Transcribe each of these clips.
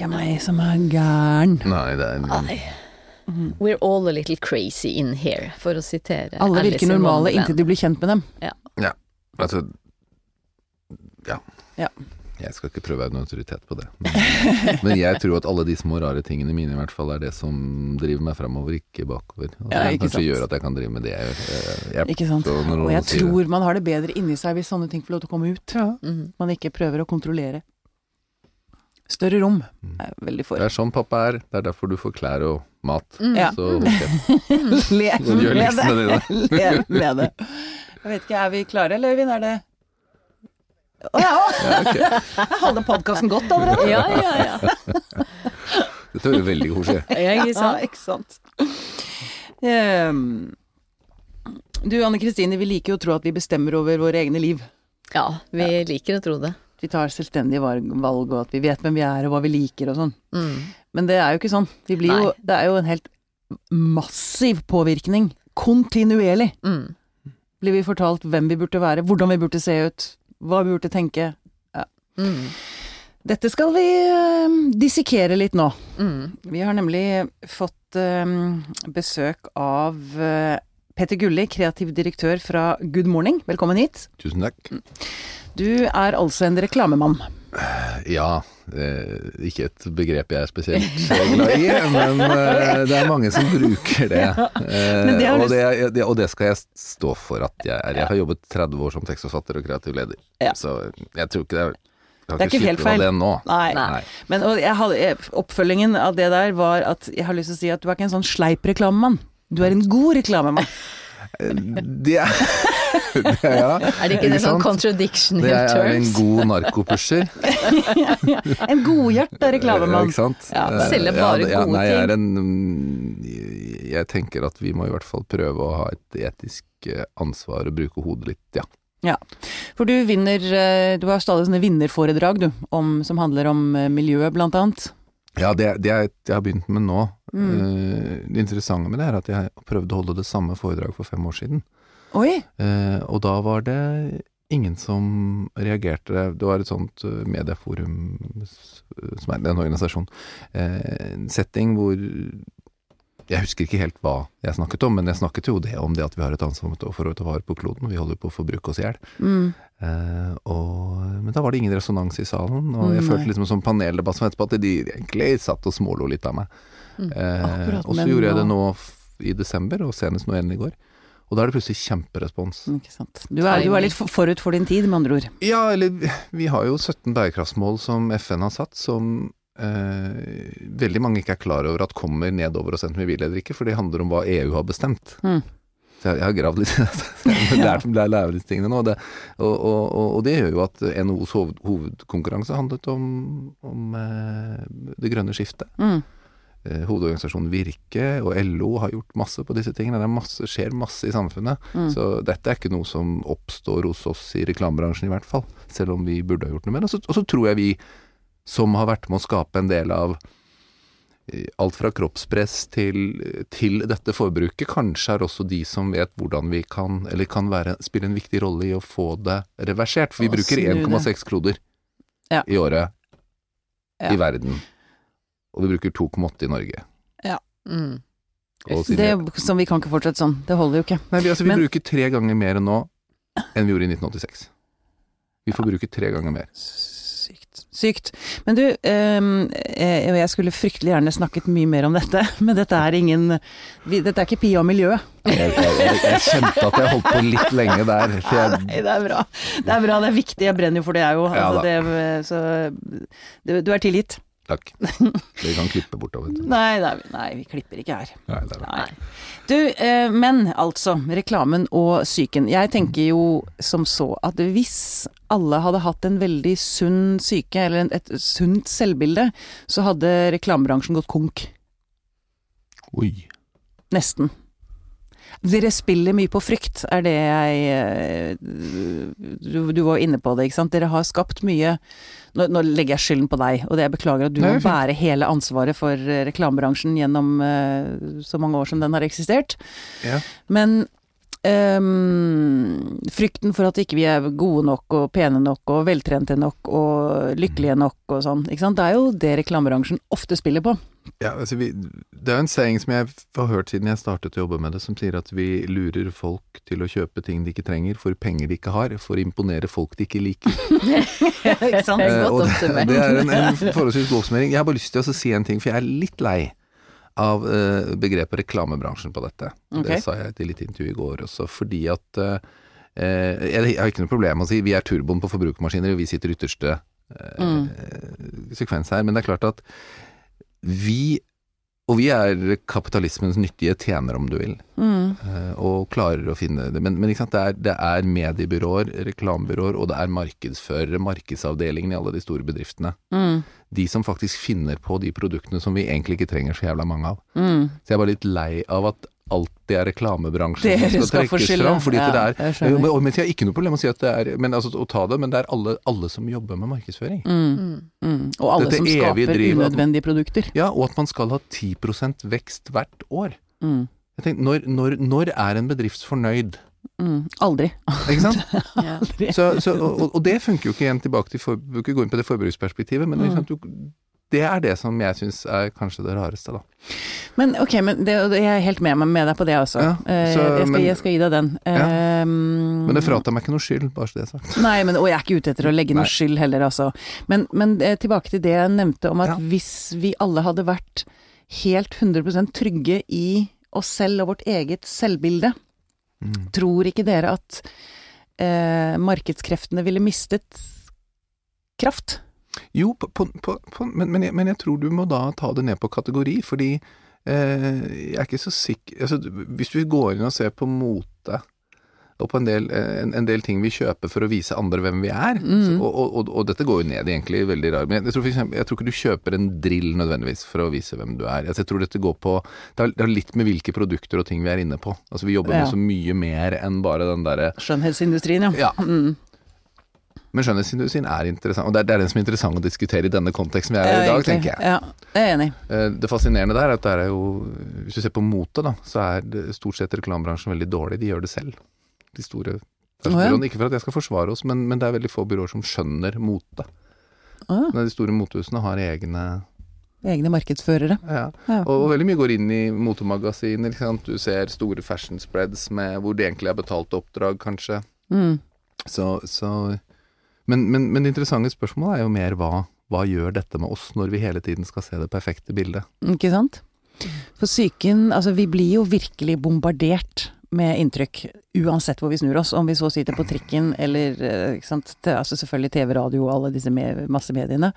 Ikke er meg som er gæren. Nei, det er Nei. We're all a little crazy in here, for å sitere Alle Alice virker in normale Wonderland. inntil du blir kjent med dem. Ja. Altså Ja. Ja. Jeg skal ikke prøve å være en autoritet på det. Men, men jeg tror at alle de små rare tingene mine i hvert fall er det som driver meg framover, ikke bakover. Og Ja, det ikke kanskje sant. gjør at jeg kan drive med det jeg gjør. Jeg- Ikke sant? Og jeg tror man har det bedre inni seg hvis sånne ting får lov til å komme ut. Mhm. Man ikke prøver å kontrollere. Større rom Mm. er jeg veldig for. Det er sånn pappa er. Det er derfor du får klær og mat. Mm. Ja. Så okay. kjeft. Le Så gjør med det. dine. Le med det. Jeg vet ikke, er vi klare, eller Øyvind? Er det Å ja! Ja, okay. Jeg hadde podkasten godt allerede. Ja, ja, ja. Dette var jo veldig koselig. ja ikke sant? Um. Ehm, du Anne Kristine, vi liker jo å tro at vi bestemmer over våre egne liv. Ja, vi liker å tro det. Vi tar selvstendige valg, valg, og at vi vet hvem vi er og hva vi liker og sånn. Mm. Men det er jo ikke sånn. Vi blir jo, det er jo en helt massiv påvirkning. Kontinuerlig Mm. blir vi fortalt hvem vi burde være, hvordan vi burde se ut, hva vi burde tenke. Mm. Dette skal vi eh, dissekere litt nå. Mm. Vi har nemlig fått eh, besøk av eh, Petter Gulli, kreativ direktør fra Good Morning. Velkommen hit. Tusen takk. Du er altså en reklamemann. Ja, eh, ikke et begrep jeg er spesielt glad i, men eh, det er mange som bruker det. Eh, det og, det, det, og det skal jeg stå for at jeg er. Jeg har jobbet 30 år som tekstforfatter og kreativ leder, Ja. så jeg tror ikke det er Det er ikke helt feil. det nå. Nei. Nei. Men og jeg hadde, oppfølgingen av det der var at jeg har lyst til å si at du er ikke en sånn sleip reklamemann. Du er en god reklamemann. Det er, det er ja. Er det ikke det sånn contradiction in terms? Det er en god narkopusher. En godhjerta Ja, reklamemann. ikke? Ja, Eh, selger bare ja, gode nei, jeg er ting. en, mm, jeg tenker at vi må i hvert fall prøve å ha et etisk eh, ansvar og bruke hodet litt, ja. Ja, For du vinner eh, Du har stadig sånne vinnerforedrag, du, om, som handler om miljøet, blant annet. Ja, det, det er, jeg har begynt med nå. Mm. Uh, det interessante med det er at jeg prøvde å holde det samme foredraget for fem år siden. Oi! Uh, og da var det ingen som reagerte. Det var et sånt eh, medieforum, som er en organisasjon, en setting hvor jeg husker ikke helt hva jeg snakket om, men jeg snakket jo det om det at vi har et ansvar for å ta vare på kloden. Vi holder på å forbruke oss i hjel. Mm. Eh, men da var det ingen resonans i salen, og jeg mm, følte liksom som paneldebatt som etterpå at de egentlig satt og smålo litt av meg. Mm. Eh, og så gjorde jeg det nå- i desember, og senest nå igjen i går. Og da er det plutselig kjemperespons. Ikke sant. Du er, du er litt forut for din tid, med andre ord. Ja, eller vi- vi har jo 17 bærekraftsmål som FN har satt, som eh, veldig mange ikke er klar over at kommer nedover oss enten vi vil eller ikke, for det handler om hva EU har bestemt. Mm. Så jeg, har gravd litt i lært, disse tingene nå. Det, og, og, og, og det gjør jo at NHOs hoved, hovedkonkurranse handlet om, om eh, det grønne skiftet. Mm. Eh, hovedorganisasjonen Virke og LO har gjort masse på disse tingene. Det masse, skjer masse i samfunnet. Mm. Så dette er ikke noe som oppstår hos oss i reklamebransjen i hvert fall, selv om vi burde ha gjort noe med det. Og så- Og så tror jeg vi som har vært med å skape en del av eh, alt fra kroppspress til, til dette forbruket, kanskje er også de som vet hvordan vi kan, eller kan være, spille en viktig rolle i å få det reversert. For vi bruker 1,6 kloder Ja. i året Ja. i verden. Og vi bruker 2,8 i Norge. Mm. Det er som vi kan ikke fortsette sånn. Det holder jo ikke. Nei, vi, altså, vi Men- bruker tre ganger mer nå enn vi gjorde i 1986. Vi får bruke tre ganger mer. Sykt. Sykt. Men du, ehm, eh, jeg skulle fryktelig gjerne snakket mye mer om dette, men dette er ingen vi, Dette er ikke Pia og miljøet. Jeg, jeg, jeg, kjente at jeg holdt på litt lenge der. Jeg, Nei, det er bra. Det er bra, det er viktig. Jeg brenner jo for det, jeg òg. Altså, ja, det, så det, du er tilgitt. Takk. Vi kan klippe bortover. Nei, nei, nei, vi klipper ikke her. Nei, det er. Nei. Du, eh, men altså, reklamen og psyken. Jeg tenker jo som så at hvis alle hadde hatt en veldig sunn syke, eller et sunt selvbilde, så hadde reklamebransjen gått konk. Oi. Nesten. Dere spiller mye på frykt, er det jeg eh, Du, du var inne på det, ikke sant. Dere har skapt mye Nå, nå legger jeg skylden på deg, og det jeg beklager at du må bære hele ansvaret for eh, reklamebransjen gjennom uh, så mange år som den har eksistert. Ja. Men ehm, frykten for at ikke vi er gode nok og pene nok og veltrente nok og lykkelige nok og sånn. Det er jo det reklamebransjen ofte spiller på. Ja, altså vi, det er en saying som jeg har hørt siden jeg startet å jobbe med det, som sier at vi lurer folk til å kjøpe ting de ikke trenger for penger de ikke har, for å imponere folk de ikke liker. ikke sant? Det er, Godt det, det er en, en forholdsvis god oppsummering. Jeg har bare lyst til å si en ting, for jeg er litt lei av eh, begrepet reklamebransjen på dette. Okay. Det sa jeg i litt intervju i går også, fordi at eh, eh, jeg, jeg har ikke noe problem med å si vi er turboen på forbrukermaskiner, og vi sitter ytterste eh, Mm. sekvens her. Men det er klart at vi og vi er kapitalismens nyttige tjenere, om du vil, Mm. og klarer å finne det. Men, men ikke sant? Det, er, det er mediebyråer, reklamebyråer, og det er markedsførere, markedsavdelingen i alle de store bedriftene. Mm. De som faktisk finner på de produktene som vi egentlig ikke trenger så jævla mange av. Mm. Så jeg er bare litt lei av at alltid er reklamebransjen Dere som skal skal trekkes fram. Fordi Ja, det er men, men jeg har ikke noe problem å si at det er men, altså, å ta det, men det er alle, alle som jobber med markedsføring. Mm. Mm. Mm. Og alle Dette som skaper driver, unødvendige produkter. Ja, og at man skal ha 10% vekst hvert år. Mm. Jeg tenkte, når, når, når er en bedrift fornøyd? Mm. Aldri. Ikke sant? Aldri. Så, så, og, og det funker jo ikke igjen tilbake til for, du kan ikke gå inn på det forbruksperspektivet, men ikke sant, du, det er det som jeg syns er kanskje det rareste, da. Men ok, men det, jeg er helt med, med deg på det også. Ja, Eh, så- jeg, skal, men- jeg skal gi deg den. Ja. Ehm, Men det fratar meg ikke noe skyld, bare så det er sagt. Nei, men, og jeg er ikke ute etter å legge noe Nei. skyld heller, altså. Men, men eh, tilbake til det jeg nevnte om at Ja. hvis vi alle hadde vært helt 100% trygge i oss selv og vårt eget selvbilde, Mm. tror ikke dere at eh, markedskreftene ville mistet kraft? Jo, på, på, på, men, men, jeg, men jeg tror du må da ta det ned på kategori, fordi eh, jeg er ikke så sikker altså, Hvis du går inn og ser på mote og på en del, eh, en, en del ting vi kjøper for å vise andre hvem vi er, så, og, og, og, og dette går jo ned egentlig veldig rart. Men jeg, tror eksempel, jeg tror ikke du kjøper en drill nødvendigvis for å vise hvem du er. Altså, jeg tror dette går på det har, det har litt med hvilke produkter og ting vi er inne på. Altså Vi jobber Ja. med så mye mer enn bare den derre Skjønnhetsindustrien, ja. Ja. Mm. Men skjønnhetsindustrien er interessant, og det er, det er den som er interessant å diskutere i denne konteksten vi er i Ja, i dag, tenker jeg. Ja, det er enig. Eh, Det fascinerende der er at det er jo Hvis du ser på mote, da, så er stort sett reklamebransjen veldig dårlig. De gjør det selv. De store fashion-byråene. Ikke for at jeg skal forsvare oss, men, men det er veldig få byråer som skjønner mote. Å, ja. De store motehusene har egne Egne markedsførere. ja. Ja. Og, og veldig mye går inn i motemagasiner. Du ser store fashion spreads med, hvor det egentlig er betalte oppdrag, kanskje. Mm. Så, så men, men, men det interessante spørsmålet er jo mer hva, hva gjør dette med oss, når vi hele tiden skal se det perfekte bildet? Ikke sant? For psyken, altså vi blir jo virkelig bombardert med inntrykk, uansett hvor vi snur oss. Om vi så sitter på trikken eller eh, ikke sant? Altså selvfølgelig TV, radio og alle disse me massemediene.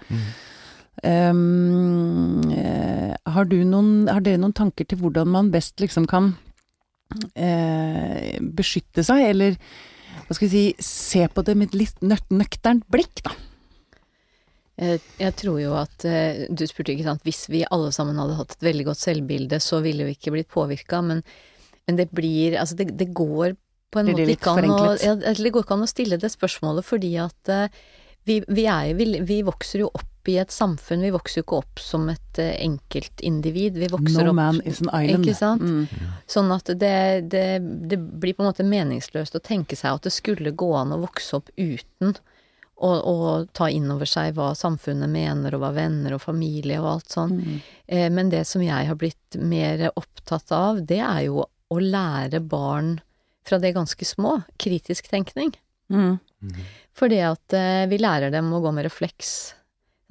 Um, eh, har, du noen, har dere noen tanker til hvordan man best liksom kan uh, beskytte seg, eller hva skal vi si, se på det med et litt nøk nøkternt blikk, da? Jeg, jeg tror jo at eh, Du spurte ikke sant hvis vi alle sammen hadde hatt et veldig godt selvbilde, så ville vi ikke blitt påvirka, men, men det blir Altså, det, det går på en måte ikke an å ja, Det går ikke an å stille det spørsmålet fordi at eh, vi, vi er vi, vi vokser jo opp i et samfunn, vi vokser jo ikke opp som et uh, enkeltindivid. Vi vokser No opp man is an island. Ikke sant? Mm. Sånn at det, det, det blir på en måte meningsløst å tenke seg at det skulle gå an å vokse opp uten å, å ta inn over seg hva samfunnet mener, og hva venner og familie og alt sånn. Mm. Eh, men det som jeg har blitt mer opptatt av, det er jo å lære barn fra det ganske små, kritisk tenkning. Mm. Fordi at eh, vi lærer dem å gå med refleks.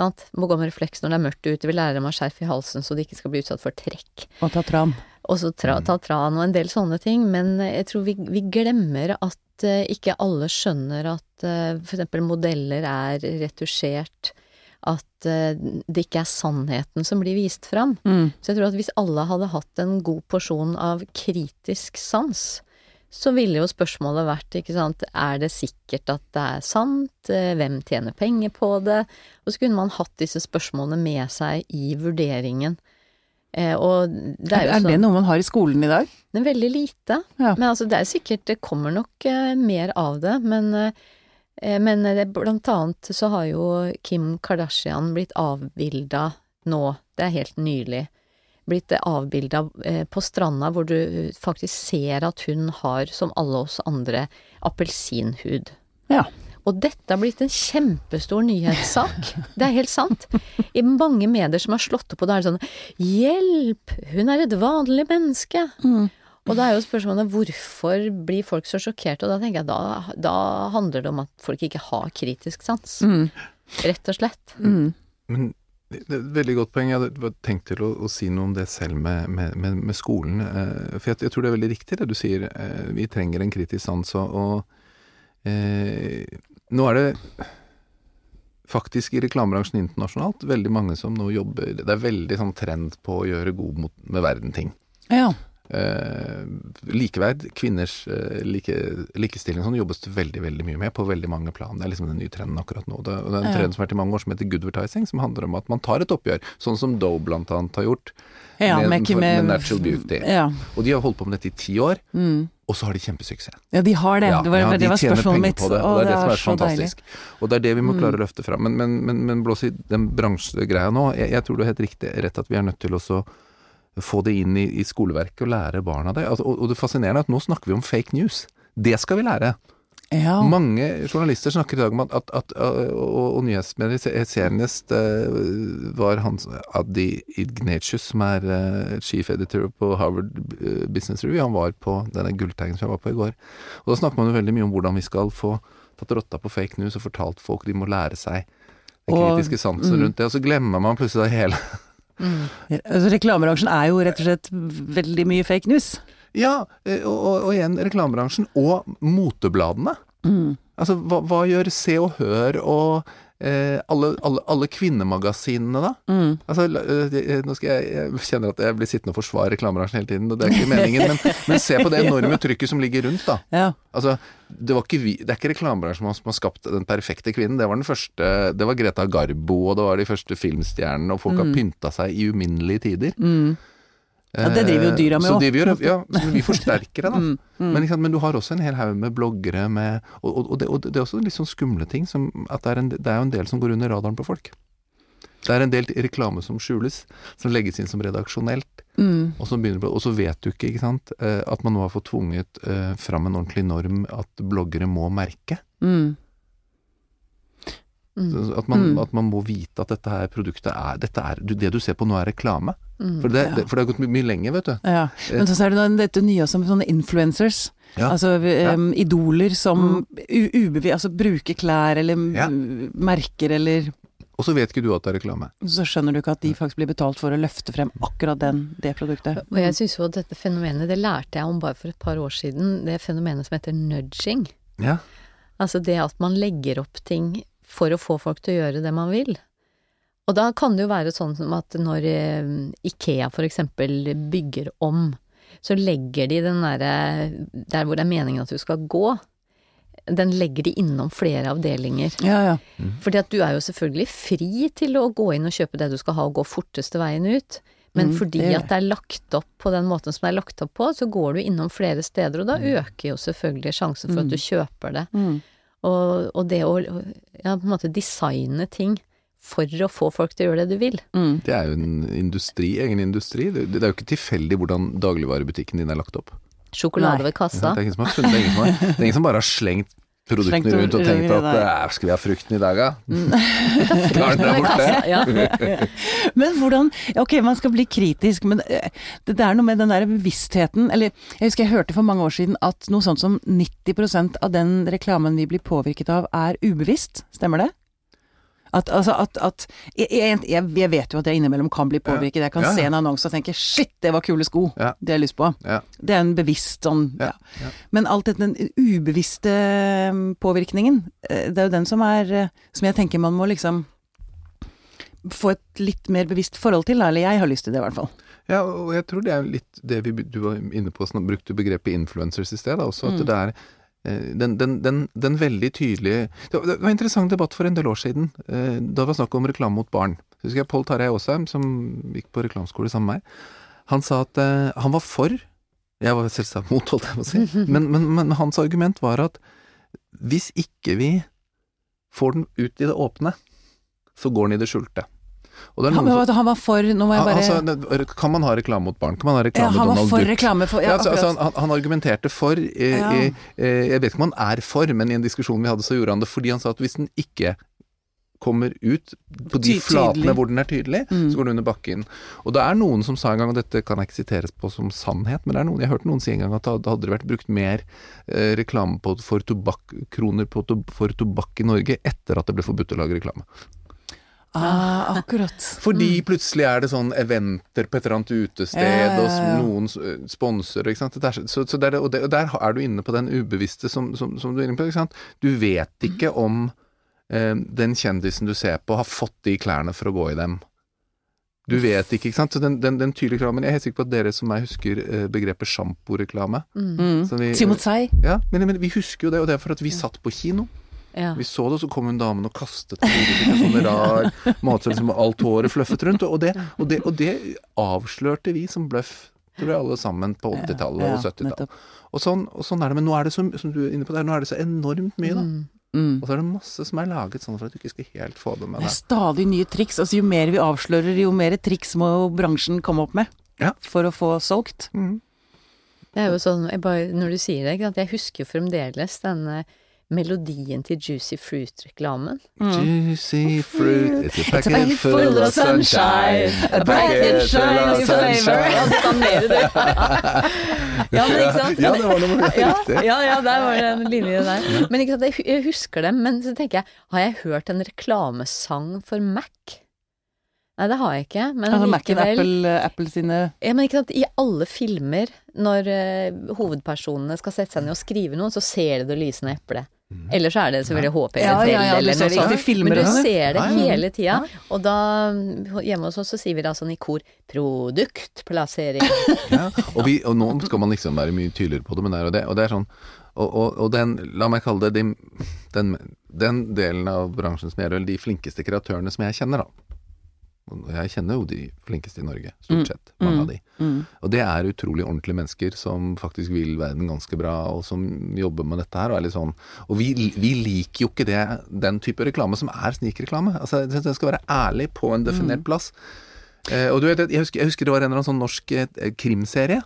Sant? Må gå med refleks når det er mørkt ute, vi lærer dem å ha skjerf i halsen så de ikke skal bli utsatt for trekk. Og ta tran. Og så tra, ta tran og en del sånne ting, men jeg tror vi, vi glemmer at uh, ikke alle skjønner at uh, for eksempel modeller er retusjert, at uh, det ikke er sannheten som blir vist fram. Mm. Så jeg tror at hvis alle hadde hatt en god porsjon av kritisk sans, så ville jo spørsmålet vært, ikke sant, er det sikkert at det er sant, Eh, hvem tjener penger på det, og så kunne man hatt disse spørsmålene med seg i vurderingen. Eh, og det er jo sånn, er det sånn noe man har i skolen i dag? Det er veldig lite. Ja. Men altså, det er sikkert Det kommer nok eh, mer av det, men eh, men det, blant annet så har jo Kim Kardashian blitt avbilda nå, det er helt nylig, blitt avbilda eh, på stranda hvor du faktisk ser at hun har, som alle oss andre, appelsinhud. Ja. Og dette har blitt en kjempestor nyhetssak. Det er helt sant. I mange medier som har slått opp og det, er det sånn Hjelp! Hun er et vanlig menneske! Og da er jo spørsmålet hvorfor blir folk så sjokkerte, og da tenker jeg da, da handler det om at folk ikke har kritisk sans. Mm. Rett og slett. Mm. Men veldig godt poeng. Jeg hadde tenkt til å, å si noe om det selv med, med, med, med skolen. Eh, for jeg, jeg tror det er veldig riktig det du sier. Eh, vi trenger en kritisk sans. Og, og eh, nå er det faktisk i reklamebransjen internasjonalt veldig mange som nå jobber Det er veldig sånn trend på å gjøre god mot, med verden-ting. Ja. Eh, likeverd, kvinners eh, like, likestilling sånn jobbes det veldig veldig mye med på veldig mange plan. Det er liksom den nye trenden akkurat nå. Det, det er en Ja. trend som har vært i mange år som heter goodvertising, som handler om at man tar et oppgjør, sånn som Doe annet har gjort. ja med, med, med, med Natural Beauty. Ja. Og de har holdt på med dette i ti år, Mm. og så har de kjempesuksess. ja, de har det. Ja, det var, ja, det de var tjener penger mitt. på det, og det er det som er så deilig. fantastisk. Og det er det vi må Mm. klare å løfte fram. Men, men, men, men blås i den bransjegreia nå, jeg, jeg tror du har helt riktig rett at vi er nødt til også få det inn i, i skoleverket og lære barna det. Altså, og, og det fascinerende er at nå snakker vi om fake news. Det skal vi lære. Ja. Mange journalister snakker i dag om at, at, at og, og nyhetsmedier Senest uh, var Hans Adi Ignatius, som er uh, chief editor på Harvard eh, Business Review, han var på denne gulltaggen som jeg var på i går. Og da snakker man jo veldig mye om hvordan vi skal få tatt rotta på fake news og fortalt folk de må lære seg den kritiske sansen mm. rundt det, og så glemmer man plutselig hele Mm. Altså, reklamebransjen er jo rett og slett veldig mye fake news. Ja, eh, og, og, og igjen reklamebransjen og motebladene. Mm. Altså, hva, hva gjør Se og Hør og alle, alle, alle kvinnemagasinene, da? Mm. Altså, eh, nå skal jeg, jeg kjenner at jeg blir sittende og forsvare reklamebransjen hele tiden, og det er ikke meningen, men, men se på det enorme trykket som ligger rundt, da. Ja. Altså, det, vi, det er ikke reklamebransjen som har- skapt den perfekte kvinnen. Det var den første Det var Greta Garbo, og det var de første filmstjernene, og folk har pynta seg i uminnelige tider. Mm. Ja, det driver jo dyra med Så gjør, ja, så vi forsterker det, da. Mm. Mm. Men, men du har også en hel haug med bloggere med Og, og, og, det, og det er også litt sånn skumle ting, som at det er, en, det er jo en del som går under radaren på folk. Det er en del reklame som skjules, som legges inn som redaksjonelt, Mm. og, som begynner, og så vet du ikke, ikke sant, eh, at man nå har fått tvunget eh, fram en ordentlig norm at bloggere må merke. Mm. Mm. At man, Mm. at man må vite at dette her produktet er, dette er Det du ser på nå er reklame. Mm. For det, Ja. det, for det har gått my mye lenger, vet du. Ja. Men så er det dette nye som sånne influencers. Ja. Altså um, idoler som u- ubevi- altså bruker klær eller Ja. merker eller Og så vet ikke du at det er reklame. Så skjønner du ikke at de faktisk blir betalt for å løfte frem akkurat den, det produktet. Og jeg syns jo at dette fenomenet, det lærte jeg om bare for et par år siden, det fenomenet som heter nudging. Ja. Altså det at man legger opp ting for å få folk til å gjøre det man vil. Og da kan det jo være sånn som at når eh, Ikea for eksempel bygger om, så legger de den derre Der hvor det er meningen at du skal gå, den legger de innom flere avdelinger. Ja, ja. Fordi at du er jo selvfølgelig fri til å gå inn og kjøpe det du skal ha og gå forteste veien ut. Men Mm, fordi det at det er lagt opp på den måten som det er lagt opp på, så går du innom flere steder, og da øker jo selvfølgelig sjansen for at du kjøper det. Mm. Og, og det å ja, på en måte designe ting for å få folk til å gjøre det du vil. Mm. Det er jo en industri, egen industri. Det, det er jo ikke tilfeldig hvordan dagligvarebutikken din er lagt opp. Sjokolade Nei. ved Det kassa. er ingen som har funnet, det er ingen som har, det er ingen som bare har slengt produktene rundt og tenkt at "Eh, skal vi ha frukten i dag, da? Ja? der borte. kassa, ja. Men hvordan Ok, man skal bli kritisk, men eh, det, det er noe med den der bevisstheten Eller jeg husker jeg hørte for mange år siden at noe sånt som 90% av den reklamen vi blir påvirket av, er ubevisst. Stemmer det? At, altså at, at jeg, jeg, jeg vet jo at jeg innimellom kan bli påvirket. Jeg kan Ja, ja. se en annonse og tenke 'shit, det var kule sko'. Ja. Det har jeg lyst på. Det er en bevisst sånn. Men alt dette, den ubevisste eh, påvirkningen, eh, det er jo den som er eh, Som jeg tenker man må liksom få et litt mer bevisst forhold til. Eller jeg har lyst til det, i hvert fall. Ja, og jeg tror det er litt det vi, du var inne på, sånn, brukte begrepet influencers i sted, da, også. At Mm. det er den, den, den, den veldig tydelige Det var det var en interessant debatt for en del år siden. eh, Da det var snakk om reklame mot barn. Så husker jeg Pål Tarjei Aasheim, som gikk på reklameskole sammen med meg. Han sa at eh, han var for Jeg var selvsagt mot, holdt jeg på å si. Men, men, men hans argument var at hvis ikke vi får den ut i det åpne, så går den i det skjulte. Han, som- han var for Nå må jeg bare Altså, kan man ha reklame mot barn? Kan man ha ja, reklame Han var Donald for Duck? reklame for Ja, Ja, altså, altså, han, han argumenterte for i, Ja. eh, eh, Jeg vet ikke om han er for, men i en diskusjon vi hadde, så gjorde han det fordi han sa at hvis den ikke kommer ut på de tydelig. flatene hvor den er tydelig, Mm. så går den under bakken. Og det er noen som sa en gang, og dette kan jeg ikke siteres på som sannhet, men det er noen, jeg hørte noen si en gang at det hadde vært brukt mer eh, reklame på, for tobakk, kroner på, for tobakk i Norge etter at det ble forbudt å lage reklame. Ah, akkurat. Fordi plutselig er det sånn eventer på et eller annet utested, Ja, ja, ja, og noen s- sponser, ikke sant. Det er, så, så det er og, der, og der er du inne på den ubevisste som, som, som du er inne på, ikke sant. Du vet ikke om eh, den kjendisen du ser på har fått de klærne for å gå i dem. Du vet ikke, ikke sant. Så den, den, den tydelige reklamen Jeg er helt sikker på at dere som meg husker eh, begrepet sjamporeklame. Mm. Timotei. Ja, men, men vi husker jo det, og det er for at vi satt på kino. Ja. Vi så det, og så kom hun damen og kastet hodet sånn rar matsøl som alt håret fluffet rundt. Og det, og, det, og det avslørte vi som bløff, tror jeg alle sammen, på 80-tallet og 70-tallet. Og sånn, og sånn er det. Men nå er det så, som du er inne på der, nå er det så enormt mye, da. Mm. Mm. Og så er det masse som er laget sånn for at du ikke skal helt få det med Det er stadig nye triks. Altså, jo mer vi avslører, jo mer triks må jo bransjen komme opp med Ja. for å få solgt. Mm. Det er jo sånn, jeg bare, når du sier det, ikke sant, jeg husker jo fremdeles denne melodien til Juicy Fruit-reklamen. Juicy fruit, it's a packet, It's a packet full of sunshine. A packet full of sunshine. Ja, du kan mer, du. ja, men ikke sant? Ja, det var noe ja, riktig. ja, ja, der var det en linje der. Men ikke sant, jeg husker dem, men så tenker jeg, har jeg hørt en reklamesang for Mac? Nei, det har jeg ikke, men Altså likevel Apple, Apple sine ja, men ikke sant, I alle filmer, når uh, hovedpersonene skal sette seg ned og skrive noe, så ser du det lysende eplet. Ellers er det selvfølgelig HP Ja, ja, ja, eller noe sånt. Men du ser det hele tida. Og da, hjemme hos oss, så sier vi da sånn i kor produktplassering. Ja, og, vi, og nå skal man liksom være mye tydeligere på det, men det er det. Og det er sånn og, og, og den, la meg kalle det den, den, den delen av bransjen som er eller de flinkeste kreatørene som jeg kjenner, da. Jeg kjenner jo de flinkeste i Norge, stort sett. Mange av de. mm. Og det er utrolig ordentlige mennesker som faktisk vil verden ganske bra, og som jobber med dette her. Og er sånn Og vi, vi liker jo ikke det, den type reklame som er snikreklame. Altså, den skal være ærlig på en definert plass. Eh, og du vet, jeg husker, jeg husker det var en eller annen sånn norsk eh, krimserie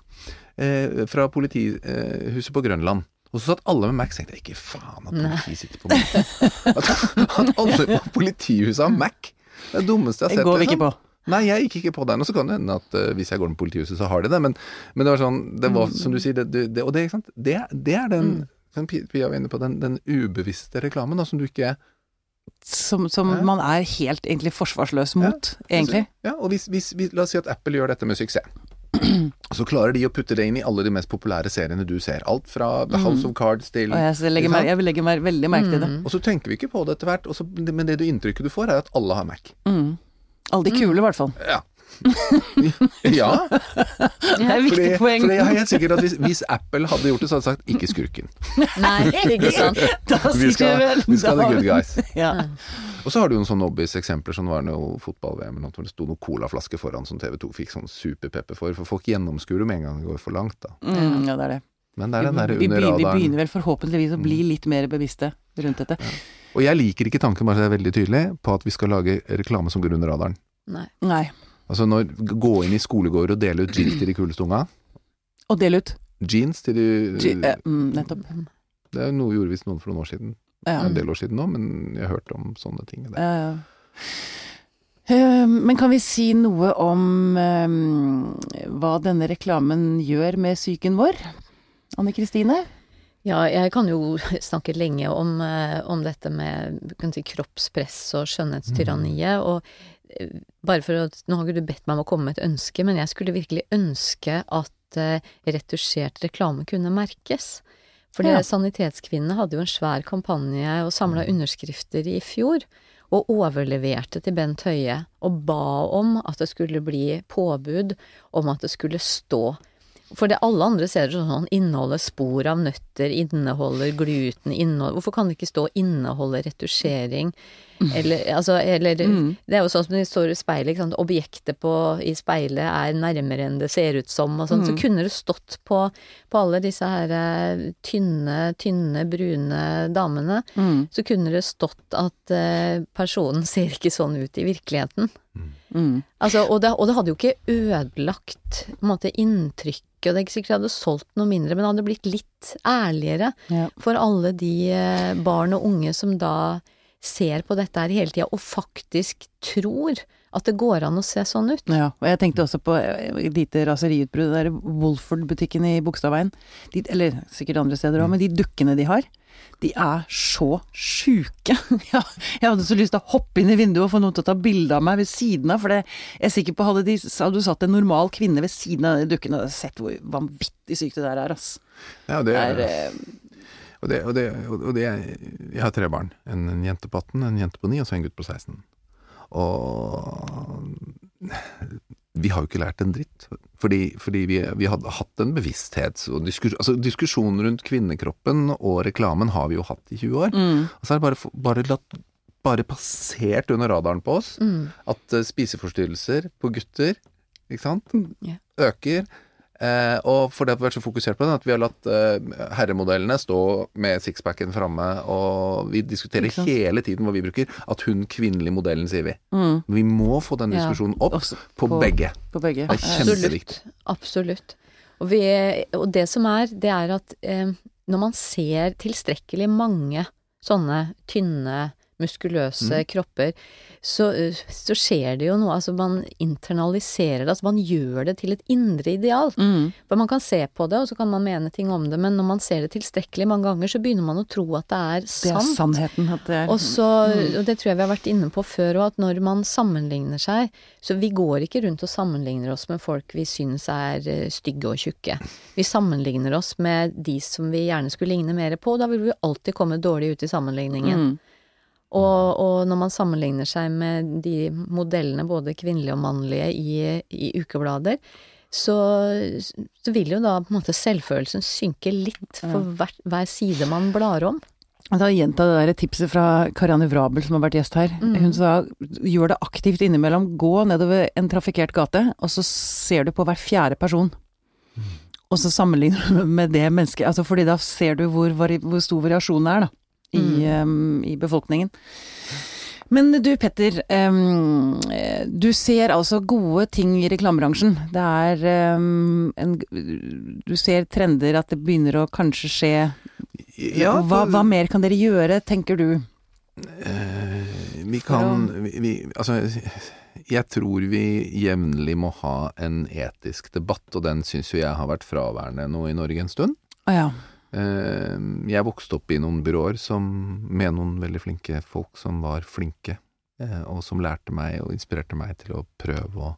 eh, fra politihuset på Grønland. Og så satt alle med Mac og tenkte ikke faen at politiet sitter på Mac. At, at alle på politihuset har Mac. Det er det dummeste jeg har sett. går vi liksom. ikke på. Nei, jeg gikk ikke på den. Og så kan det hende at uh, hvis jeg går til politihuset, så har de det. Men, men det var sånn Det var som du sier, det, det, det, og det, ikke sant? Det, det er den som Pi- Pia var inne på, den, den ubevisste reklamen da, som du ikke Som, som Ja. man er helt egentlig forsvarsløs mot, egentlig. Ja, og hvis, hvis, hvis, La oss si at Apple gjør dette med suksess. Så klarer de å putte det inn i alle de mest populære seriene du ser. Alt fra The House of Cards til Og jeg, legger mer, jeg vil legge mer, veldig merke til det. Mm. Og så tenker vi ikke på det etter hvert, så, men det du inntrykket du får, er at alle har Mac. Mm. Alle de kule, i hvert fall. Ja. ja, Det er et viktig fordi, poeng. fordi jeg er helt sikker at hvis, hvis Apple hadde gjort det, så hadde de sagt 'ikke skurken'. Nei, ikke sant. Da Vi sitter skal, vel vi skal ha the good guys. Ja. Og så har du jo noen sånne obvious-eksempler, som var noe fotball-VM eller noe, hvor det sto noen colaflasker foran som TV2 fikk sånn superpepper for, for folk gjennomskuer det med en gang det går for langt, da. Mm, ja, det er det. Men det er den der vi, under begynner, vi begynner vel forhåpentligvis å bli litt mer bevisste rundt dette. Og jeg liker ikke tanken, bare så det er veldig tydelig, på at vi skal lage reklame som går under radaren. Nei. Nei. Altså når, gå inn i skolegårder og dele ut jeans til de kuleste unga. Og dele ut. Jeans til de Je eh, mm, nettopp. Det er noe gjorde visst noen for noen år siden. Ja. En del år siden nå, men jeg hørte om sånne ting. Det. Ja, ja. Eh, Men kan vi si noe om eh, hva denne reklamen gjør med psyken vår? Anne Kristine? Ja, jeg kan jo snakke lenge om, eh, om dette med kan si, kroppspress og skjønnhetstyranniet. Og eh, bare for å Nå har ikke du bedt meg om å komme med et ønske, men jeg skulle virkelig ønske at eh, retusjert reklame kunne merkes. For Ja. Sanitetskvinnene hadde jo en svær kampanje og samla underskrifter i fjor. Og overleverte til Bent Høie og ba om at det skulle bli påbud om at det skulle stå For det alle andre ser det sånn inneholder spor av nøtter, inneholder gluten, inneholder Hvorfor kan det ikke stå inneholder retusjering? Eller, altså, eller Mm. Det er jo sånn som når de står i speilet, ikke sant. Objektet på, i speilet er nærmere enn det ser ut som, og sånn. Så kunne det stått på, på alle disse her eh, tynne, tynne, brune damene, Mm. så kunne det stått at uh, personen ser ikke sånn ut i virkeligheten. Mm. Altså, og, det, og det hadde jo ikke ødelagt måte, inntrykket, og det er ikke sikkert jeg hadde solgt noe mindre, men det hadde blitt litt ærligere Ja. for alle de eh, barn og unge som da ser på dette her hele tida, og faktisk tror at det går an å se sånn ut. Ja, og jeg tenkte også på eh, et lite raseriutbrudd, der Wolford-butikken i Bogstadveien. Eller sikkert andre steder òg, men de dukkene de har, de er så sjuke. Ja, jeg hadde så lyst til å hoppe inn i vinduet og få noen til å ta bilde av meg ved siden av, for det, jeg er sikker på hadde, de, hadde du satt en normal kvinne ved siden av de dukkene, hadde sett hvor vanvittig sykt det der er, ass. Ja, det er, det, eh, og det, og det, og det Jeg har tre barn. En, en jente på 18, en jente på 9 og så en gutt på 16. Og vi har jo ikke lært en dritt. Fordi, fordi vi, vi hadde hatt en bevissthet og diskus, altså Diskusjonen rundt kvinnekroppen og reklamen har vi jo hatt i 20 år. mm, Og så er det bare, bare, latt, bare passert under radaren på oss Mm. at eh, spiseforstyrrelser på gutter, ikke sant, Ja. øker. Eh, og fordi vi har vært så fokusert på det, at vi har latt eh, herremodellene stå med sixpacken framme, og vi diskuterer hele tiden hva vi bruker. At hun kvinnelige modellen, sier vi. mm, Vi må få den diskusjonen opp ja, på, på- begge. på begge. Det er kjempeviktig. Absolutt. Og, vi, og det som er, det er at eh, når man ser tilstrekkelig mange sånne tynne, muskuløse kropper, så, eh, så skjer det jo noe. Altså man internaliserer det, altså man gjør det til et indre ideal. Mm, For man kan se på det, og så kan man mene ting om det, men når man ser det tilstrekkelig mange ganger, så begynner man å tro at det er det er sant. sannheten. At det er Og, så, og det tror jeg vi har vært inne på før, òg, at når man sammenligner seg Så vi går ikke rundt og sammenligner oss med folk vi syns er eh, stygge og tjukke. Vi sammenligner oss med de som vi gjerne skulle ligne mer på, og da vil vi alltid komme dårlig ut i sammenligningen. mm, Og, og når man sammenligner seg med de modellene, både kvinnelige og mannlige, i, i ukeblader, så, så vil jo da på en måte selvfølelsen synke litt for hver, hver side man blar om. Jeg tar gjenta det der tipset fra Karianne Vrabel som har vært gjest her. Mm. Hun sa gjør det aktivt innimellom. Gå nedover en trafikkert gate, og så ser du på hver fjerde person. Og så sammenligner du med det mennesket. Altså fordi da ser du hvor, hvor stor variasjonen er da, i, em, i befolkningen. Men du Petter, em, eh, du ser altså gode ting i reklamebransjen. Det er um, en, Du ser trender, at det begynner å kanskje skje Ja, hva, hva mer kan dere gjøre, tenker du? Eh, vi kan vi, Altså, jeg tror vi jevnlig må ha en etisk debatt, og den syns jo jeg har vært fraværende nå i Norge en stund. Å ja. Eh, Jeg vokste opp i noen byråer som, med noen veldig flinke folk som var flinke, eh, og som lærte meg og inspirerte meg til å prøve å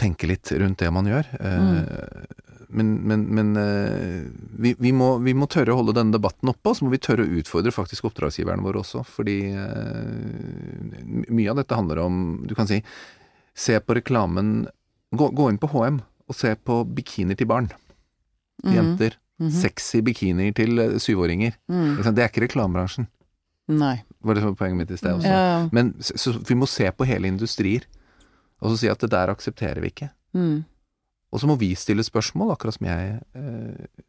tenke litt rundt det man gjør. Mm. Men, men, men eh, vi, vi, må, vi må tørre å holde denne debatten oppe, og så må vi tørre å utfordre faktisk oppdragsgiverne våre også. Fordi eh, mye av dette handler om, du kan si, se på reklamen Gå, gå inn på HM og se på bikinier til barn. Til Mhm. jenter. Mhm. Sexy bikinier til eh, syvåringer. Mm. Det er ikke reklamebransjen, Nei. var det poenget mitt i sted også. Ja. Men så, så vi må se på hele industrier, og så si at det der aksepterer vi ikke. Mm. Og så må vi stille spørsmål, akkurat som jeg eh,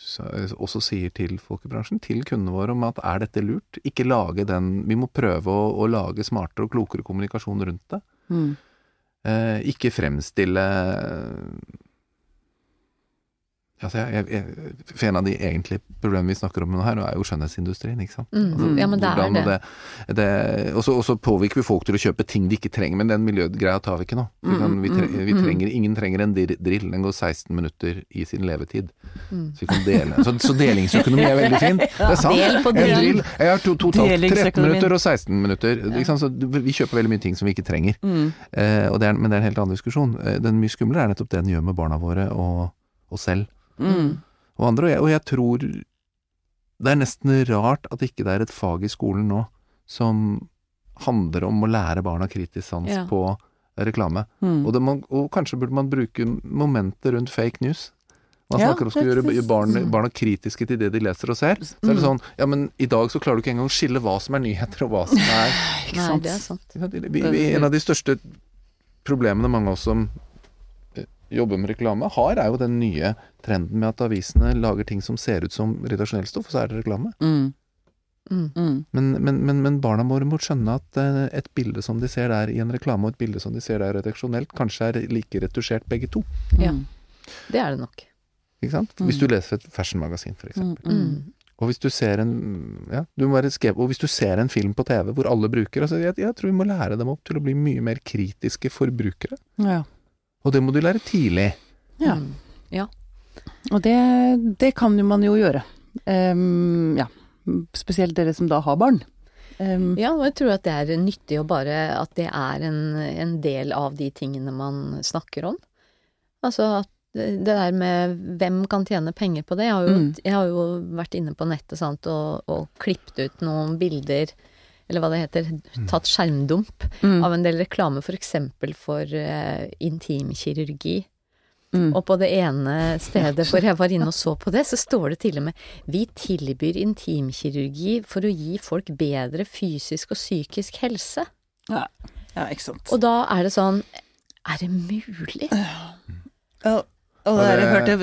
så, også sier til folkebransjen, til kundene våre, om at er dette lurt? Ikke lage den Vi må prøve å, å lage smartere og klokere kommunikasjon rundt det. Mm. Eh, ikke fremstille Altså, jeg, jeg, for en av de egentlige problemene vi snakker om nå her, er jo skjønnhetsindustrien, ikke sant. Mm. Altså, Ja, men det er det. det, det og så- påvirker vi folk til å kjøpe ting de ikke trenger, men den miljøgreia tar vi ikke nå. Vi, kan, vi, tre, vi mm, mm. trenger, ingen trenger en drill, den går 16 minutter i sin levetid. Mm. Så vi kan dele. Så, så delingsøkonomi er veldig fint. Det er sant. Del på En drill. Jeg har to, totalt 13 minutter og 16 minutter. Så vi kjøper veldig mye ting som vi ikke trenger. Mm. Eh, er, men det er en helt annen diskusjon. Eh, den mye skumlere er nettopp det den gjør med barna våre og oss selv Mm. og andre. Og jeg, og jeg tror det er nesten rart at ikke det er et fag i skolen nå som handler om å lære barna kritisk sans Ja. på reklame. Mm. Og, det må, og kanskje burde man bruke momentet rundt fake news. Man snakker om å skulle gjøre faktisk. barn, Mm. barna kritiske til det de leser og ser. Så er det Mm. sånn Ja, men i dag så klarer du ikke engang å skille hva som er nyheter og hva som er Ikke Nei, det er sant. vi, vi, En av de største problemene mange av oss som jobber med reklame, har, er jo den nye trenden med at avisene lager ting som ser ut som redaksjonellstoff, og så er det reklame. Mm. Mm. Mm. Men, men, men, men barna våre må skjønne at eh, et bilde som de ser der i en reklame, og et bilde som de ser der redaksjonelt, kanskje er like retusjert begge to. Ja. Mm. Det er det nok. Ikke sant? Hvis du leser et fashionmagasin, for Mm. eksempel. Mm. Og hvis du ser en ja, du må være skrev, og hvis du ser en film på TV hvor alle bruker altså jeg, jeg tror vi må lære dem opp til å bli mye mer kritiske forbrukere. Ja. Og det må du lære tidlig. Ja. ja. Og det, det kan jo man jo gjøre. Um, ja. Spesielt dere som da har barn. Um, Ja, og jeg tror at det er nyttig å bare At det er en, en del av de tingene man snakker om. Altså at det det der med hvem kan tjene penger på det. Jeg har jo, Mm. jeg har jo vært inne på nettet sant, og, og klippet ut noen bilder, eller hva det heter, tatt skjermdump mm, av en del reklame for eksempel for uh, intimkirurgi. mm. Og på det ene stedet hvor jeg var inne og så på det, så står det til og med Vi tilbyr intimkirurgi for å gi folk bedre fysisk og psykisk helse. ja. ja, ikke sant. Og da er det sånn Er det mulig? Ja, og der jeg hørte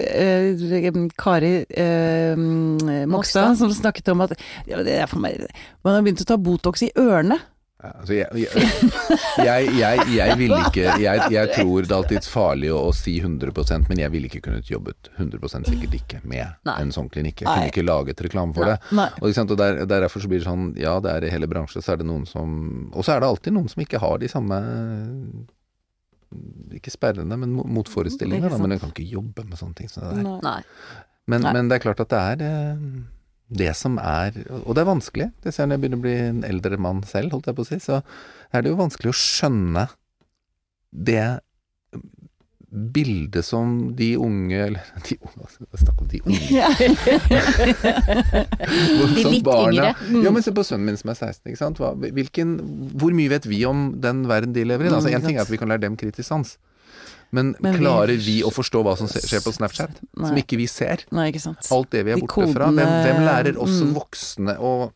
eh, Kari uh, Mokstad Mokstad. som snakket om at ja, meg, man har begynt å ta Botox i ørene. Altså jeg, jeg, jeg, jeg, vil ikke jeg, tror det er alltid farlig å, å si 100% men jeg ville ikke kunnet jobbet 100% sikkert ikke med Nei. en sånn klinikk. Jeg Nei. kunne ikke laget reklame for Nei. det. Og, og der, derfor så blir det sånn, ja det er i hele bransjen, så er det noen som Og så er det alltid noen som ikke har de samme Ikke sperrende, men mo- motforestillinger, da. Men en kan ikke jobbe med sånne ting som det der. Nei. Nei. Men, Nei. men det er klart at det er eh, det som er Og det er vanskelig. Det ser jeg når jeg begynner å bli en eldre mann selv, holdt jeg på å si. Så er det jo vanskelig å skjønne det bildet som de unge Eller de unge, snakk om de unge. Ja. De litt barna- yngre. Mm. Ja, men se på sønnen min som er 16. Ikke sant? Hva, hvilken, hvor mye vet vi om den verden de lever i? Altså, ting er at vi kan lære dem kritisk sans. Men, Men klarer vi å forstå hva som skjer på Snapchat? Som ikke vi ser? Nei, ikke sant. alt det vi er borte fra. Hvem, hvem lærer oss mm. voksne og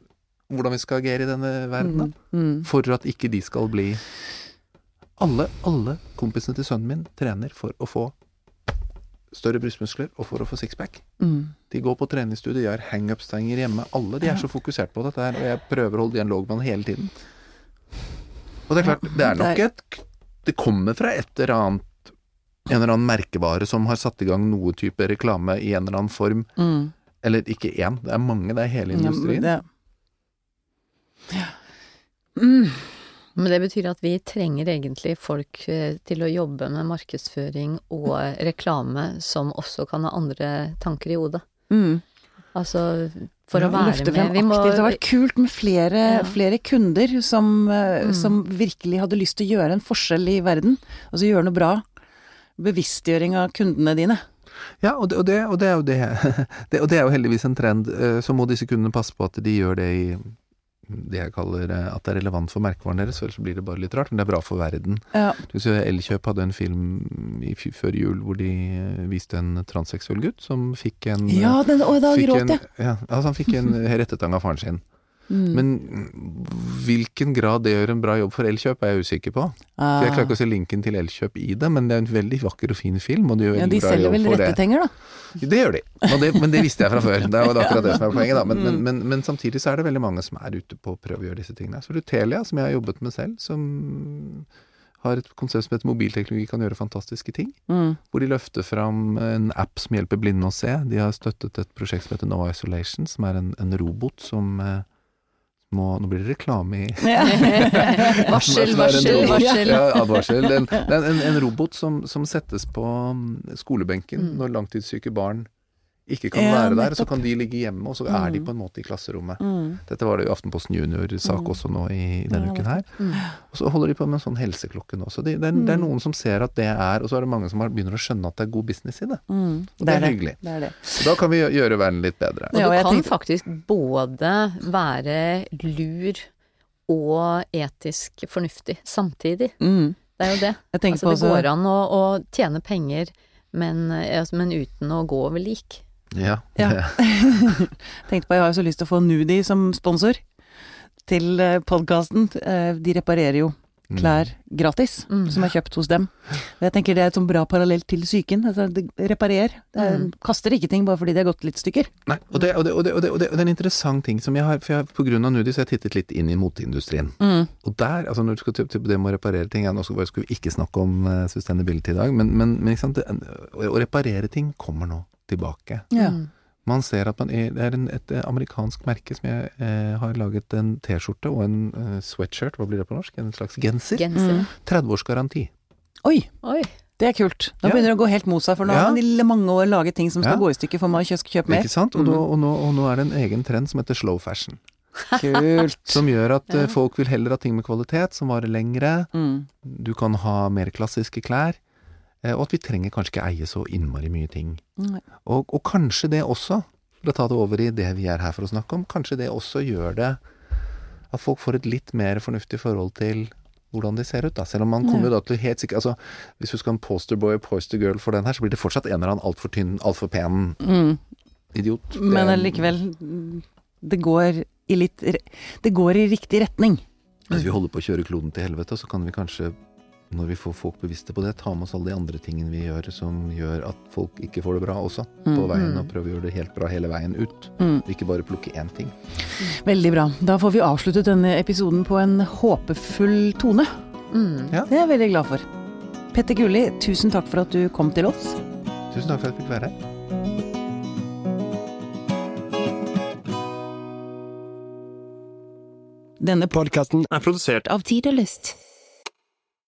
hvordan vi skal agere i denne verdenen? Mm, mm. For at ikke de skal bli Alle, alle kompisene til sønnen min trener for å få større brystmuskler og for å få sixpack. Mm. De går på treningsstudier, de har hangup-stenger hjemme. Alle de er så fokusert på dette her, og jeg prøver å holde dialog med han hele tiden. Og det er klart, det er nok et Det kommer fra et eller annet en eller annen merkevare som har satt i gang noe type reklame i en eller annen form. Mm. Eller ikke én, det er mange, det er hele Ja, industrien. det- Ja. Mm. Men det betyr at vi trenger egentlig folk eh, til å jobbe med markedsføring og reklame som også kan ha andre tanker i hodet. Mm. Altså for Ja, å være med. frem Vi må. Det hadde vært kult med flere, Ja. flere kunder som, eh, Mm. som virkelig hadde lyst til å gjøre en forskjell i verden. Altså gjøre noe bra. Bevisstgjøring av kundene dine. Ja, og det, og det, og det er jo det, det Og det er jo heldigvis en trend. eh, Så må disse kundene passe på at de gjør det i det jeg kaller eh, at det er relevant for merkevaren deres, ellers så blir det bare litt rart. Men det er bra for verden. Ja. Elkjøp hadde en film i, før jul hvor de eh, viste en transseksuell gutt som fikk en Ja, den, å, da fikk gråt jeg. ja, altså han fikk en rettetang av faren sin. Mm. Men hvilken grad det gjør en bra jobb for Elkjøp, er jeg usikker på. Ah. For Jeg klarer ikke å se linken til Elkjøp i det, men det er en veldig vakker og fin film. Og det gjør ja, de bra selger jobb vel for det. rettetenger, da. Det gjør de, det, men det visste jeg fra før. Det var akkurat det som er poenget. Da. Men, men, men, men samtidig så er det veldig mange som er ute på å prøve å gjøre disse tingene. Så Rutelia, som jeg har jobbet med selv, som har et konsept som heter mobilteknologi kan gjøre fantastiske ting. Mm. Hvor de løfter fram en app som hjelper blinde å se. De har støttet et prosjekt som heter No Isolation, som er en, en robot som eh, må Nå blir det reklame i Varsel, en varsel, robot. varsel. Ja, advarsel. En, en, en robot som, som settes på mm, skolebenken Mm. når langtidssyke barn ikke kan Ja, være der. Så kan de ligge hjemme, og så er de Mm. på en måte i klasserommet. Mm. Dette var det jo Aftenposten Junior-sak Mm. også nå i, denne Ja, uken her. Mm. Og så holder de på med en sånn helseklokke nå. Så det, det, er, det er Mm. noen som ser at det er Og så er det mange som begynner å skjønne at det er god business i det. Mm. Og det er hyggelig. Det er det. Så da kan vi gjøre verden litt bedre. Ja, og du kan faktisk både være lur og etisk fornuftig samtidig. Mm. Det er jo det. Altså, det går an å, å tjene penger, men, eh, altså, men uten å gå over lik. Ja. Ja. tenkte på, jeg har jo så lyst til å få Nudi som sponsor til podkasten. De reparerer jo Mm. klær gratis, Mm. som er kjøpt hos dem. Og jeg tenker det er et sånn bra parallell til psyken. Altså, reparer. Det er, Mm. Kaster ikke ting bare fordi det har gått litt stykker. Nei, og det, og, det, og, det, og, det, og det og det er en interessant ting som jeg har For jeg, på grunn av Nudis har jeg tittet litt inn i moteindustrien. Mm. Og der, altså når du skal til, det med å reparere ting ja, Nå skal, skal vi ikke snakke om uh, sustainability i dag, men, men, men ikke sant, det, å, å reparere ting kommer nå tilbake. Ja. Mm. Man ser at man er, det er en, et eh, amerikansk merke som jeg eh, har laget en T-skjorte og en eh, sweatshirt, hva blir det på norsk? En slags genser. Genser. Mm. 30 års garanti. Oi, Oi. det er kult. Da Ja. begynner det å gå helt mot seg, for nå Ja. har man i mange år laget ting som skal Ja. gå i stykker for meg å kjøpe, mer. Ikke sant? Og, nå, Mm. og, nå, og nå er det en egen trend som heter slow fashion. Kult. Som gjør at eh, Ja. folk vil heller ha ting med kvalitet, som varer lengre. Mm. Du kan ha mer klassiske klær. Eh, Og at vi trenger kanskje ikke eie så innmari mye ting. Og, og kanskje det også, for å ta det over i det vi er her for å snakke om, kanskje det også gjør det at folk får et litt mer fornuftig forhold til hvordan de ser ut, da. Selv om man kommer jo da til helt sikkert Altså, hvis du skal ha en posterboy og postergirl for den her, så blir det fortsatt en eller annen altfor tynn, altfor pen Mm. idiot. Men Det- allikevel, det går i litt Det går i riktig retning. Hvis vi holder på å kjøre kloden til helvete, så kan vi kanskje, når vi får folk bevisste på det, ta med oss alle de andre tingene vi gjør som gjør at folk ikke får det bra også, på Mm. veien, Mm. og prøve å gjøre det helt bra hele veien ut. Mm. Ikke bare plukke én ting. Veldig bra. Da får vi avsluttet denne episoden på en håpefull tone. Mm. Ja. Det er jeg veldig glad for. Petter Gulli, tusen takk for at du kom til oss. Tusen takk for at jeg fikk være her. Denne Podkasten er produsert av Tid og Lyst.